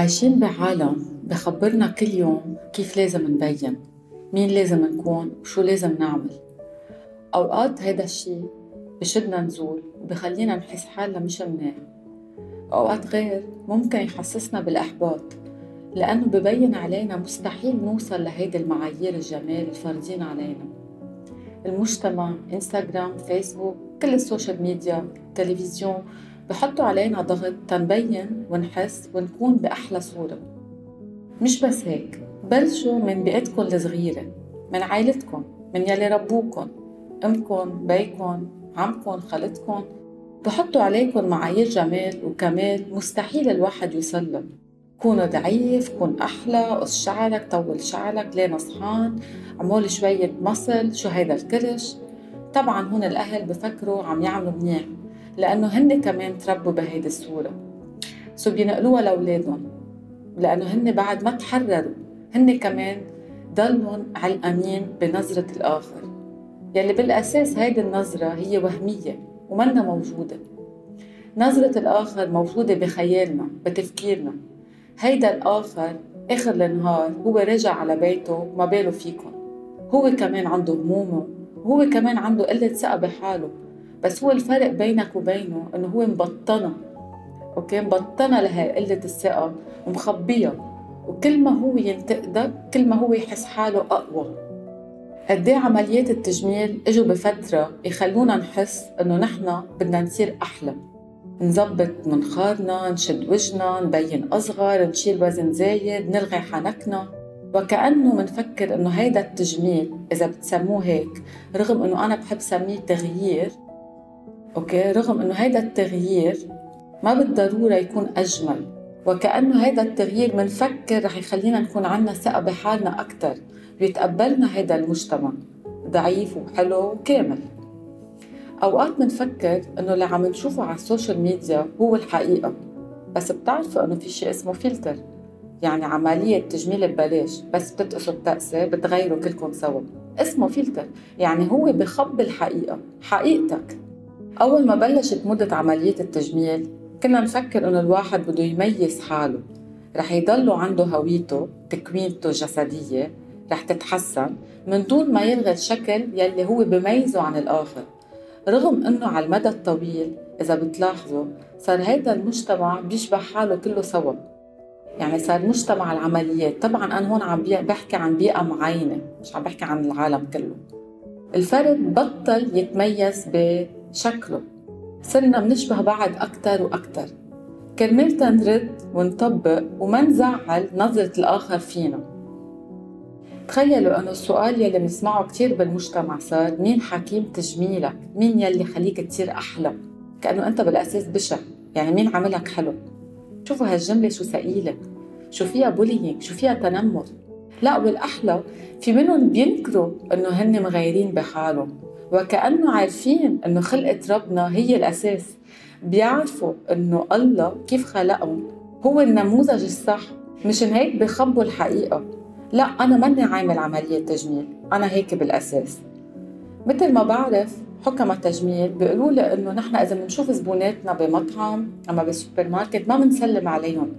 عايشين بعالم بخبرنا كل يوم كيف لازم نبين مين لازم نكون وشو لازم نعمل. أوقات هيدا الشي بشدنا نزول وبخلينا نحس حالنا مش منيح. أوقات غير ممكن يحسسنا بالإحباط لأنه ببين علينا مستحيل نوصل لهيدي المعايير الجمال الفارضين علينا. المجتمع إنستغرام فيسبوك كل ال social media تلفزيون بحطوا علينا ضغط تنبين ونحس ونكون بأحلى صورة. مش بس هيك بلشوا من بيئتكم الصغيرة من عائلتكم من يلي ربوكم أمكم بيكم عمكم خالتكم. بحطوا عليكم معايير جمال وكمال مستحيل الواحد يوصل كونوا ضعيف كون أحلى قص شعرك طول شعرك ليه نصحان عمول شوية مصل شو هيدا الكرش. طبعا هون الأهل بفكروا عم يعملوا منيح. لأنه هن كمان تربوا بهيدي الصورة. سو بينقلوها لأولادهم لأنه هن بعد ما تحرروا هن كمان ضلهم علقانين بنظرة الآخر. يلي بالأساس هيدي النظرة هي وهمية ومنا موجودة. نظرة الآخر موجودة بخيالنا بتفكيرنا. هيدا الآخر آخر النهار هو رجع على بيته ما باله فيكم هو كمان عنده همومه وهو كمان عنده قلة ثقة بحاله. بس هو الفرق بينك وبينه إنه هو مبطنة أوكي؟ مبطنة لهي قلة الثقة ومخبيها وكل ما هو ينتقدك كل ما هو يحس حاله أقوى. قد إيه عمليات التجميل إجوا بفترة يخلونا نحس إنه نحن بدنا نصير أحلى. نظبط منخارنا نشد وجهنا نبين أصغر نشيل وزن زايد نلغي حنكنا. وكأنه منفكر إنه هيدا التجميل إذا بتسموه هيك رغم إنه أنا بحب سميه تغيير أوكي؟ رغم إنه هيدا التغيير ما بالضرورة يكون أجمل. وكأنه هيدا التغيير منفكر رح يخلينا نكون عنا ثقة بحالنا أكثر بيتقبلنا هيدا المجتمع. ضعيف وحلو وكامل. أوقات منفكر إنه اللي عم نشوفه على ال social media هو الحقيقة بس بتعرفوا إنه في شيء اسمه فلتر يعني عملية تجميل ببلاش بس بتقصوا التقسى بتغيروا كلكم سوا. اسمه فلتر يعني هو بخبي الحقيقة حقيقتك. أول ما بلشت مدة عملية التجميل كنا نفكر إنه الواحد بده يميز حاله. رح يضلوا عنده هويته تكوينته الجسدية رح تتحسن من دون ما يلغي الشكل يلي هو بميزه عن الآخر. رغم إنه على المدى الطويل إذا بتلاحظوا صار هيدا المجتمع بيشبه حاله كله سوا. يعني صار مجتمع العمليات طبعا أنا هون عم بحكي عن بيئة معينة مش عم بحكي عن العالم كله. الفرد بطل يتميز بشكله صرنا بنشبه بعض أكتر وأكتر. كرمال تنرد ونطبق وما نزعل نظرة الآخر فينا. تخيلوا أنه السؤال يلي بنسمعه كثير بالمجتمع صار مين حكيم تجميلك؟ مين يلي خليك تصير أحلى؟ كأنه أنت بالأساس بشع، يعني مين عملك حلو؟ شوفوا هالجملة شو ثقيلة، شو فيها بولينج، شو فيها تنمر، لا والأحلى في منهم بينكروا إنه هن مغيرين بحالهم. وكأنه عارفين إنه خلقة ربنا هي الأساس. بيعرفوا إنه الله كيف خلقهم؟ هو النموذج الصح. مشان هيك بخبوا الحقيقة. لا أنا ماني عامل عملية تجميل. أنا هيك بالأساس. مثل ما بعرف حكما التجميل بيقولوا لي إنه نحن إذا بنشوف زبوناتنا بمطعم أما بالسوبر ماركت ما بنسلم عليهم.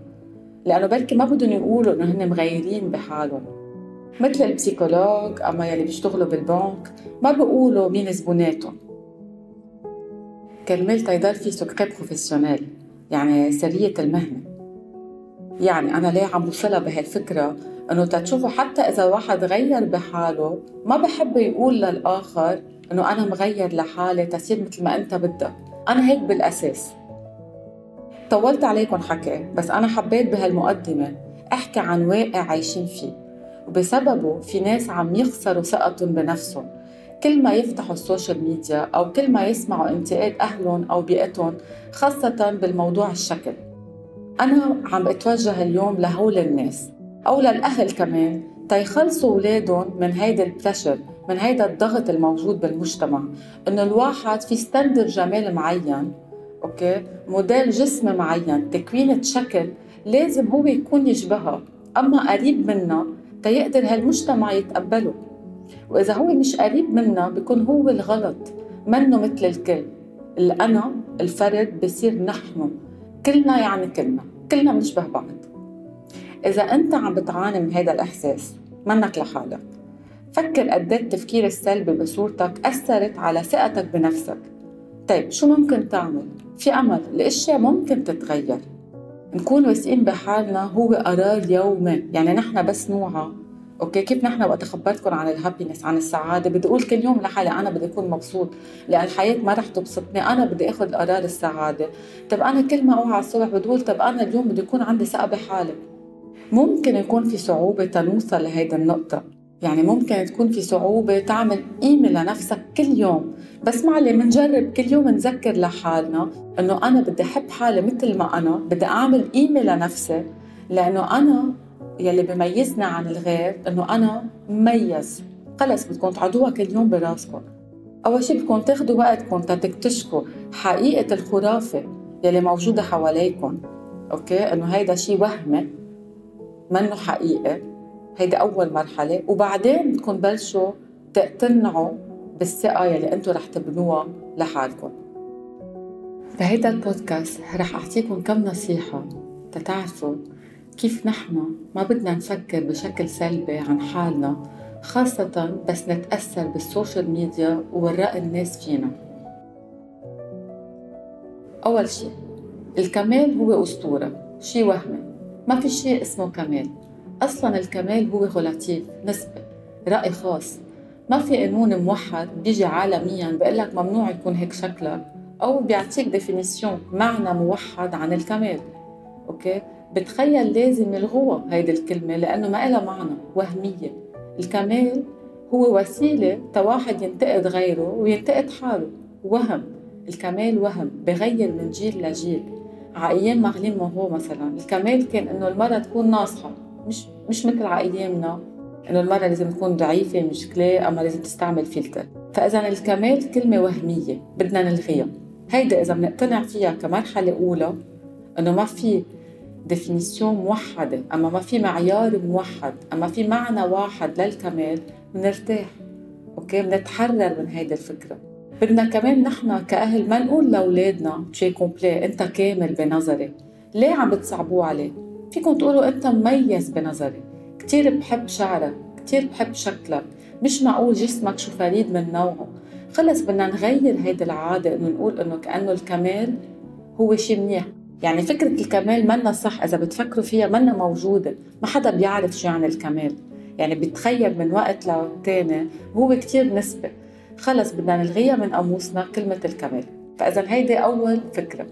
لأنه بركي ما بدهم يقولوا إنه هن مغيرين بحالهم. مثل ال psychologue أما يلي بيشتغلوا بالبنك ما بيقولوا مين زبوناتهم. كرمال تيضل في secret professionnel يعني سرية المهنة. يعني أنا ليه عم بوصلها بهالفكرة؟ إنه تتشوفوا حتى إذا واحد غير بحاله ما بحب يقول للآخر إنه أنا مغير لحالي تصير مثل ما أنت بدك. أنا هيك بالأساس. طولت عليكم حكي بس أنا حبيت بهالمقدمة أحكي عن واقع عايشين فيه. وبسببه في ناس عم يخسروا ثقتهم بنفسهم. كل ما يفتحوا السوشيال ميديا أو كل ما يسمعوا انتقاد أهلهم أو بيئتهم خاصة بالموضوع الشكل. أنا عم اتوجه اليوم لهول الناس أو للأهل كمان تيخلصوا أولادهم من هيدا ال pressure من هيدا الضغط الموجود بالمجتمع إنه الواحد في standard جمال معين okay؟ موديل جسم معين تكوينة شكل لازم هو يكون يشبهها. أما قريب منا تيقدر هالمجتمع يتقبله. وإذا هو مش قريب منا بيكون هو الغلط منه مثل الكل. الأنا الفرد بصير نحن. كلنا يعني كلنا كلنا بنشبه بعض. إذا أنت عم بتعاني من هذا الإحساس منك لحالك. فكر قد إيه التفكير السلبي بصورتك أثرت على ثقتك بنفسك. طيب شو ممكن تعمل؟ في أمل الأشياء ممكن تتغير. نكون واثقين بحالنا هو قرار يومي. يعني نحن بس نوعى. okay كيف نحن وقت خبرتكم عن ال happiness عن السعادة؟ بدي أقول كل يوم لحالي أنا بدي أكون مبسوط لأن الحياة ما رح تبسطني. أنا بدي آخذ قرار السعادة. طب أنا كل ما أوعى الصبح بدي أقول طب أنا اليوم بدي يكون عندي ثقة بحالي. ممكن يكون في صعوبة تنوصل لهيدي النقطة. يعني ممكن تكون في صعوبة تعمل قيمة لنفسك كل يوم. بس معلي منجرب كل يوم نذكر لحالنا إنه أنا بدي أحب حالي مثل ما أنا بدي أعمل قيمة لنفسي لأنه أنا يلي بميزنا عن الغير إنه أنا مميز. خلص بدكم تعدوها كل يوم براسكم. أول شيء بدكم تاخذوا وقتكم تكتشفوا حقيقة الخرافة يلي موجودة حواليكم. أوكي؟ إنه هيدا شيء وهمي منه حقيقي هيدي أول مرحلة. وبعدين بدكم تبلشوا تقتنعوا بالثقة يلي أنتم رح تبنوها لحالكم. بهيدا البودكاست رح أعطيكم كم نصيحة تتعرفوا كيف نحن ما بدنا نفكر بشكل سلبي عن حالنا خاصة بس نتأثر بال social media ووراء الناس فينا. أول شيء الكمال هو أسطورة شيء وهمي ما في شيء اسمه كمال. أصلا الكمال هو relatif نسبة رأي خاص. ما في قانون موحد بيجي عالميا بيقول لك ممنوع يكون هيك شكلك أو بيعطيك définition معنى موحد عن الكمال. okay؟ بتخيل لازم يلغوها هيدي الكلمة لأنه ما لها معنى وهمية. الكمال هو وسيلة تواحد ينتقد غيره وينتقد حاله. وهم. الكمال وهم. بغير من جيل لجيل. على أيام مارلين مونرو مثلا. الكمال كان إنه المرأة تكون ناصحة. مش مش مثل ايامنا إنه المرأة لازم تكون ضعيفة مشكلة أما لازم تستعمل فلتر. فإذا الكمال كلمة وهمية بدنا نلغيها. هيدا إذا بنقتنع فيها كمرحلة أولى إنه ما في définition موحدة أما ما في معيار موحد أما في معنى واحد للكمال بنرتاح. okay؟ بنتحرر من هيدي الفكرة. بدنا كمان نحن كأهل ما نقول لأولادنا شي complet أنت كامل بنظري ليه عم بتصعبوه عليه؟ فيكم تقولوا أنت مميز بنظري. كتير بحب شعرك كتير بحب شكلك. مش معقول جسمك شو فريد من نوعه. خلص بدنا نغير هيدي العادة إنه نقول إنه كأنه الكمال هو شيء منيح. يعني فكرة الكمال منا صح إذا بتفكروا فيها منا موجودة. ما حدا بيعرف شو يعني الكمال. يعني بيتخيل من وقت لتاني وهو كتير نسبة. خلص بدنا نلغيها من قاموسنا كلمة الكمال. فإذا هيدي أول فكرة.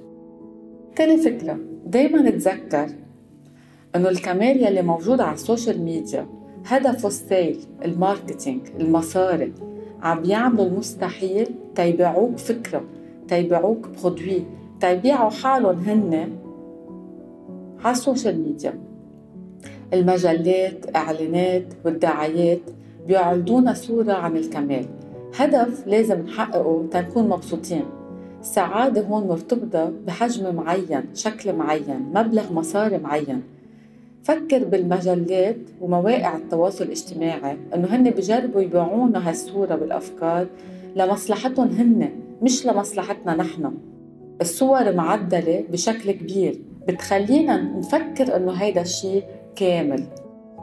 تاني فكرة دايما نتذكر إنه الكمال يلي موجود على ال social media هدفه ال sales ال marketing المصاري عم بيعملوا المستحيل تيبيعوك فكرة تيبيعوك produit تيبيعوا حالهم هن على ال social media. المجلات إعلانات والدعايات بيعرضونا صورة عن الكمال هدف لازم نحققه تنكون مبسوطين. السعادة هون مرتبطة بحجم معين شكل معين مبلغ مصاري معين. فكر بالمجلات ومواقع التواصل الاجتماعي إنه هن بجربوا يبيعونا هالصورة بالأفكار لمصلحتهم هن مش لمصلحتنا نحن. الصور معدلة بشكل كبير بتخلينا نفكر إنه هيدا الشيء كامل.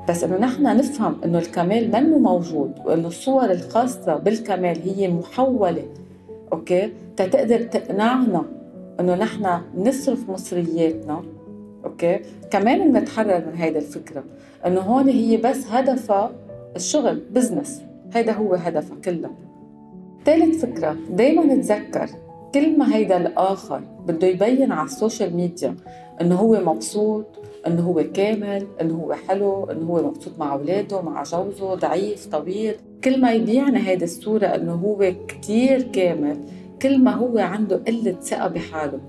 بس إنه نحن نفهم إنه الكمال منه موجود وإنه الصور الخاصة بالكمال هي محولة. okay؟ تتقدر تقنعنا إنه نحن نصرف مصرياتنا okay؟ كمان بنتحرر من هيدا الفكرة إنه هون هي بس هدفها الشغل business هيدا هو هدفها كلها ثالث فكرة دايما نتذكر كل ما هيدا الآخر بده يبين على ال social media إنه هو مبسوط إنه هو كامل إنه هو حلو إنه هو مبسوط مع أولاده مع جوزه ضعيف طويل. كل ما يبيعنا هيدا الصورة إنه هو كتير كامل كل ما هو عنده قلة ثقة بحاله.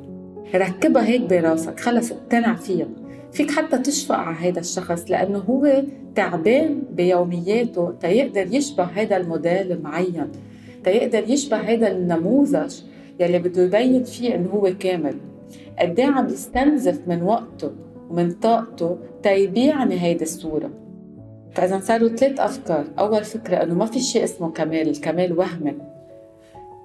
ركبها هيك براسك خلص اقتنع فيها. فيك حتى تشفق على هذا الشخص لأنه هو تعبان بيومياته تيقدر يشبه هذا الموديل المعين تيقدر يشبه هذا النموذج يلي بده يبين فيه إنه هو كامل. قد عم يستنزف من وقته ومن طاقته تيبيعني هيدي الصورة. فإذا صاروا ثلاث أفكار. أول فكرة إنه ما في شيء اسمه كمال الكمال وهمي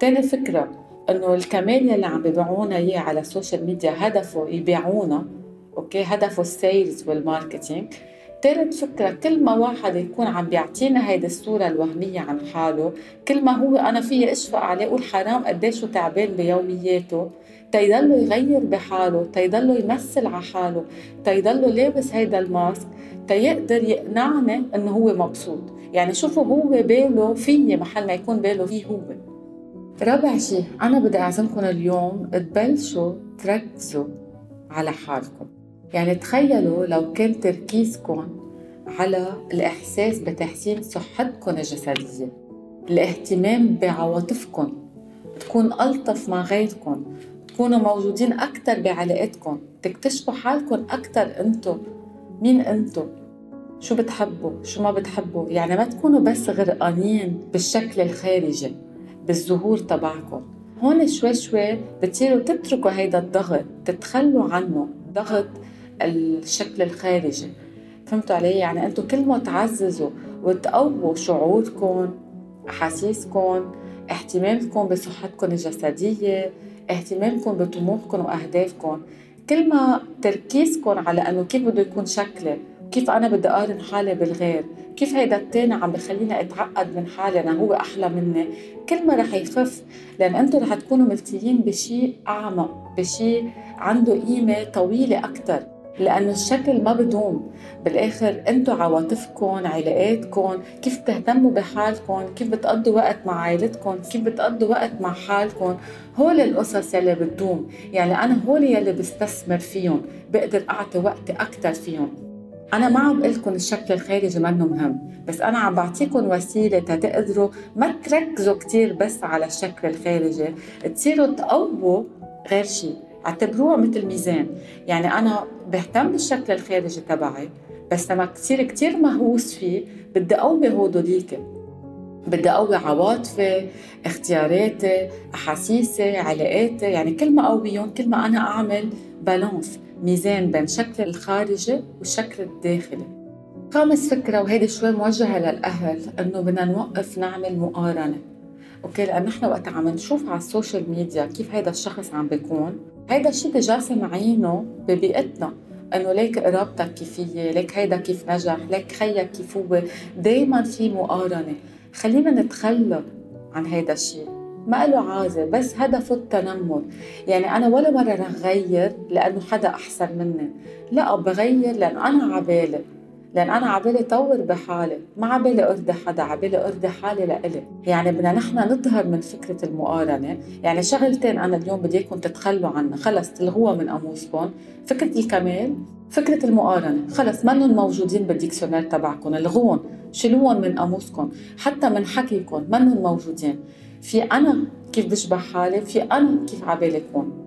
تاني فكرة إنه الكمال يلي عم بيبيعونا إياه على ال social media هدفه يبيعونا okay؟ هدفه ال sales وال marketing. ثالث فكرة كل ما واحد يكون عم بيعطينا هيدي الصورة الوهمية عن حاله كل ما هو أنا فيي أشفق عليه أقول حرام قديش تعبان بيومياته. تيضلوا يغير بحاله تيضلوا يمثل على حاله تيضلوا لابس هيدا الماسك تيقدر يقنعني إنه هو مبسوط. يعني شوفوا هو باله فيي محل ما يكون باله فيه هو. رابع شيء أنا بدي أعزمكم اليوم تبلشوا تركزوا على حالكم. يعني تخيلوا لو كان تركيزكم على الإحساس بتحسين صحتكم الجسدية الاهتمام بعواطفكم تكون ألطف مع غيركم تكونوا موجودين أكثر بعلاقتكم تكتشفوا حالكم أكثر أنتم. مين أنتم؟ شو بتحبوا؟ شو ما بتحبوا؟ يعني ما تكونوا بس غرقانين بالشكل الخارجي. بالظهور تبعكم. هون شوي شوي بتصيروا تتركوا هيدا الضغط تتخلوا عنه ضغط الشكل الخارجي. فهمتوا علي؟ يعني أنتم كل ما تعززوا وتقووا شعوركم أحاسيسكم اهتمامكم بصحتكم الجسدية اهتمامكم بطموحكم وأهدافكم كل ما تركيزكم على أنه كيف بده يكون شكلي كيف أنا بدي أقارن حالي بالغير؟ كيف هيدا التاني عم بخليني أتعقد من حالي؟ أنا هو أحلى مني. كل ما رح يخف لأن أنتم رح تكونوا ملتيين بشيء أعمق بشيء عنده قيمة طويلة أكثر لأنه الشكل ما بدوم. بالآخر أنتم عواطفكم علاقاتكم كيف بتهتموا بحالكم كيف بتقضوا وقت مع عائلتكم كيف بتقضوا وقت مع حالكم. هول القصص يلي بتدوم يعني أنا هول يلي بستثمر فيهم بقدر أعطي وقت أكثر فيهم. أنا ما عم بقول لكم الشكل الخارجي منه مهم، بس أنا عم بعطيكم وسيلة تقدروا ما تركزوا كثير بس على الشكل الخارجي، تصيروا تقووا غير شيء، اعتبروها مثل ميزان، يعني أنا بهتم بالشكل الخارجي تبعي، بس لما كثير كثير مهووس فيه بدي أقوي هودوليك بدي أقوي عواطفي، اختياراتي، أحاسيسي، علاقاتي، يعني كل ما أقويهم كل ما أنا أعمل بالانس ميزان بين الشكل الخارجي والشكل الداخلي. خامس فكرة وهيدي شوي موجهة للأهل إنه بدنا نوقف نعمل مقارنة. okay لأن نحن وقت عم نشوف على ال social media كيف هيدا الشخص عم بيكون. هيدا الشيء جاسم عينه ببيئتنا إنه ليك قرابتك كيفية ليك هيدا كيف نجح ليك خيك كيف هو. دايما في مقارنة. خلينا نتخلى عن هيدا الشيء ما له عازة بس هدفه التنمر. يعني أنا ولا مرة رح غير لأنه حدا أحسن مني. لا بغير لأن أنا عبالي. لأن أنا عبالي طور بحالي. ما عبالي أرضي حدا عبالي أرضي حالي لإلي. يعني بدنا نحن نظهر من فكرة المقارنة. يعني شغلتين أنا اليوم بدي إياكم تتخلوا عنها. خلص تلغوها من قاموسكم فكرة الكمال فكرة المقارنة. خلص منهم موجودين بال dictionnaire تبعكم. الغوهم. شيلوهم من قاموسكم حتى من حكيكم منهم موجودين. في أنا كيف بشبه حالي في أنا كيف عبالي كون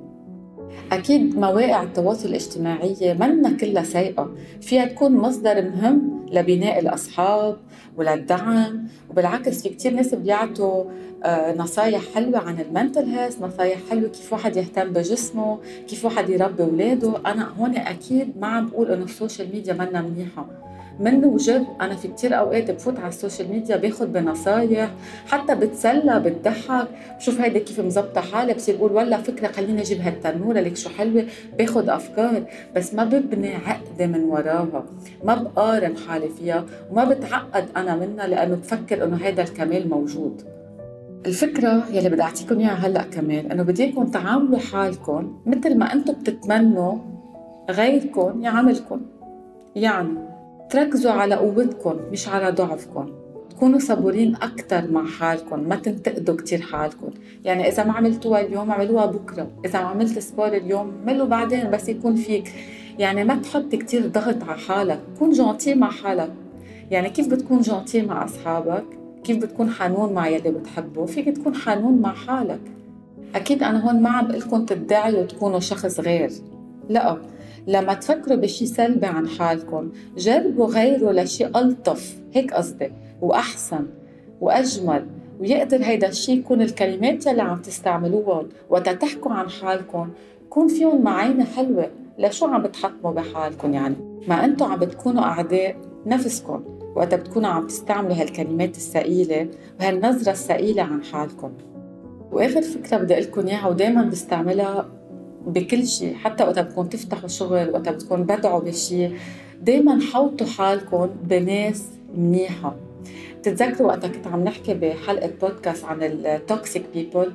أكيد مواقع التواصل الاجتماعية منا كلها سيئة. فيها تكون مصدر مهم لبناء الأصحاب وللدعم وبالعكس في كتير ناس بيعطوا آه، نصايح حلوة عن ال mental health نصايح حلوة كيف واحد يهتم بجسمه كيف واحد يربي أولاده. أنا هون أكيد ما عم بقول إنه ال social media منا منيحة. من وجد أنا في كتير أوقات بفوت على ال social media باخذ بنصايح حتى بتسلى بتضحك. بشوف هيدي كيف مزبطه حالي بصير بقول والله فكرة خليني أجيب هالتنورة ليك شو حلوة؟ باخذ أفكار بس ما ببني عقدة من وراها. ما بقارن حالي فيها وما بتعقد أنا منها لأنه بفكر إنه هذا الكمال موجود. الفكرة يلي بدي أعطيكم إياها هلأ كمان إنه بدي إياكم تعاملوا حالكم مثل ما أنتم بتتمنوا غيركم يعاملكم. يعني تركزوا على قوتكم مش على ضعفكم. تكونوا صبورين أكثر مع حالكم ما تنتقدوا كتير حالكم. يعني إذا ما عملتوها اليوم اعملوها بكرة. إذا ما عملت سبور اليوم عملوا بعدين بس يكون فيك. يعني ما تحط كتير ضغط على حالك. كون جونتي مع حالك. يعني كيف بتكون جونتي مع أصحابك؟ كيف بتكون حنون مع يلي بتحبه؟ فيك تكون حنون مع حالك. أكيد أنا هون ما عم بقلكم تدعي وتكونوا شخص غير. لا. لما تفكروا بشي سلبي عن حالكم جربوا غيره لشي ألطف هيك قصدي وأحسن وأجمل ويقدر هيدا الشيء يكون الكلمات يلي عم تستعملوهم وقت تحكوا عن حالكم يكون فيهم معاينة حلوة لشو عم بتحطموا بحالكم يعني. ما أنتم عم بتكونوا أعداء نفسكم وقت بتكونوا عم تستعملوا هالكلمات الثقيلة وهالنظرة الثقيلة عن حالكم. وآخر فكرة بدي أقول لكم إياها ودايما بستعملها بكل شيء حتى وقت بدكم تفتحوا شغل وقت بدكم بدعوا بشيء دايما حوطوا حالكم بناس منيحة. بتتذكروا وقت كنت عم نحكي بحلقة بودكاست عن ال toxic people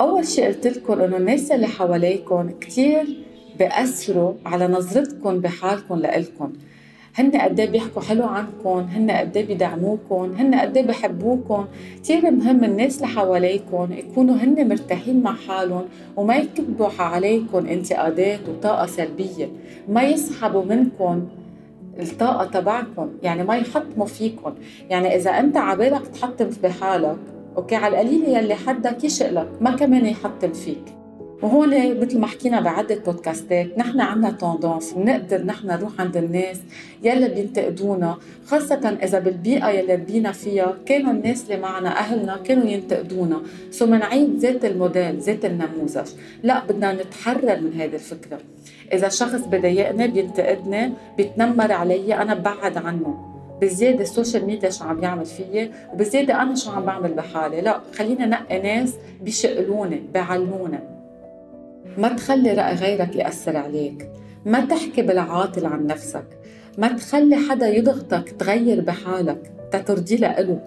أول شيء قلت لكم إنه الناس اللي حواليكم كثير بأثروا على نظرتكم بحالكم لإلكم. هن قد إيه بيحكوا حلو عنكم هن قد إيه بيدعموكم هن قد إيه بحبوكم كثير مهم الناس اللي حواليكم يكونوا هن مرتاحين مع حالهم وما يكبوا عليكم انتقادات وطاقة سلبية. ما يسحبوا منكم الطاقة تبعكم يعني ما يحطموا فيكم يعني إذا أنت عبالك تحطم بحالك okay على القليلة يلي حدك يشقلك ما كمان يحطم فيك. وهون مثل ما حكينا بعدة بودكاستات نحن عنا tendance بنقدر نحن نروح عند الناس يلي بينتقدونا خاصة إذا بالبيئة يلي ربينا فيها كانوا الناس اللي معنا أهلنا كانوا ينتقدونا. so منعيد ذات الموديل ذات النموذج لا بدنا نتحرر من هذه الفكرة. إذا شخص بضايقني بينتقدني بيتنمر علي أنا ببعد عنه. بزيادة ال social media شو عم يعمل فيي؟ وبزيادة أنا شو عم بعمل بحالي؟ لا خلينا نقي ناس بيشقلوني بيعلموني ما تخلي رأي غيرك يأثر عليك. ما تحكي بالعاطل عن نفسك. ما تخلي حدا يضغطك تغير بحالك تترضي لإله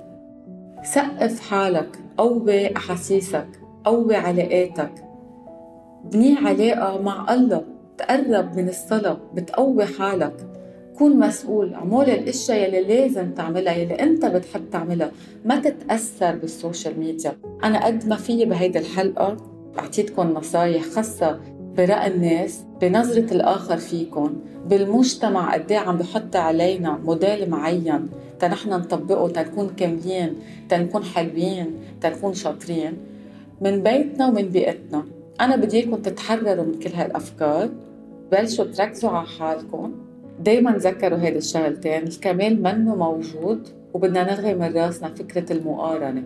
ثقف حالك قوي أحاسيسك قوي علاقاتك. بني علاقة مع الله. تقرب من الصلاة بتقوي حالك. كون مسؤول اعمل الأشياء يلي لازم تعملها يلي أنت بتحب تعملها. ما تتأثر بال social media. أنا قد ما في بهيدي الحلقة. أعطيتكم نصايح خاصة برأي الناس بنظرة الآخر فيكم بالمجتمع قد إيه عم بحط علينا موديل معين تنحن نطبقه تنكون كاملين تنكون حلوين تنكون شاطرين. من بيتنا ومن بيئتنا. أنا بدي إياكم تتحرروا من كل هالأفكار بلشوا تركزوا على حالكم دايما تذكروا هيدا الشغلتين الكمال منه موجود وبدنا نلغي من راسنا فكرة المقارنة.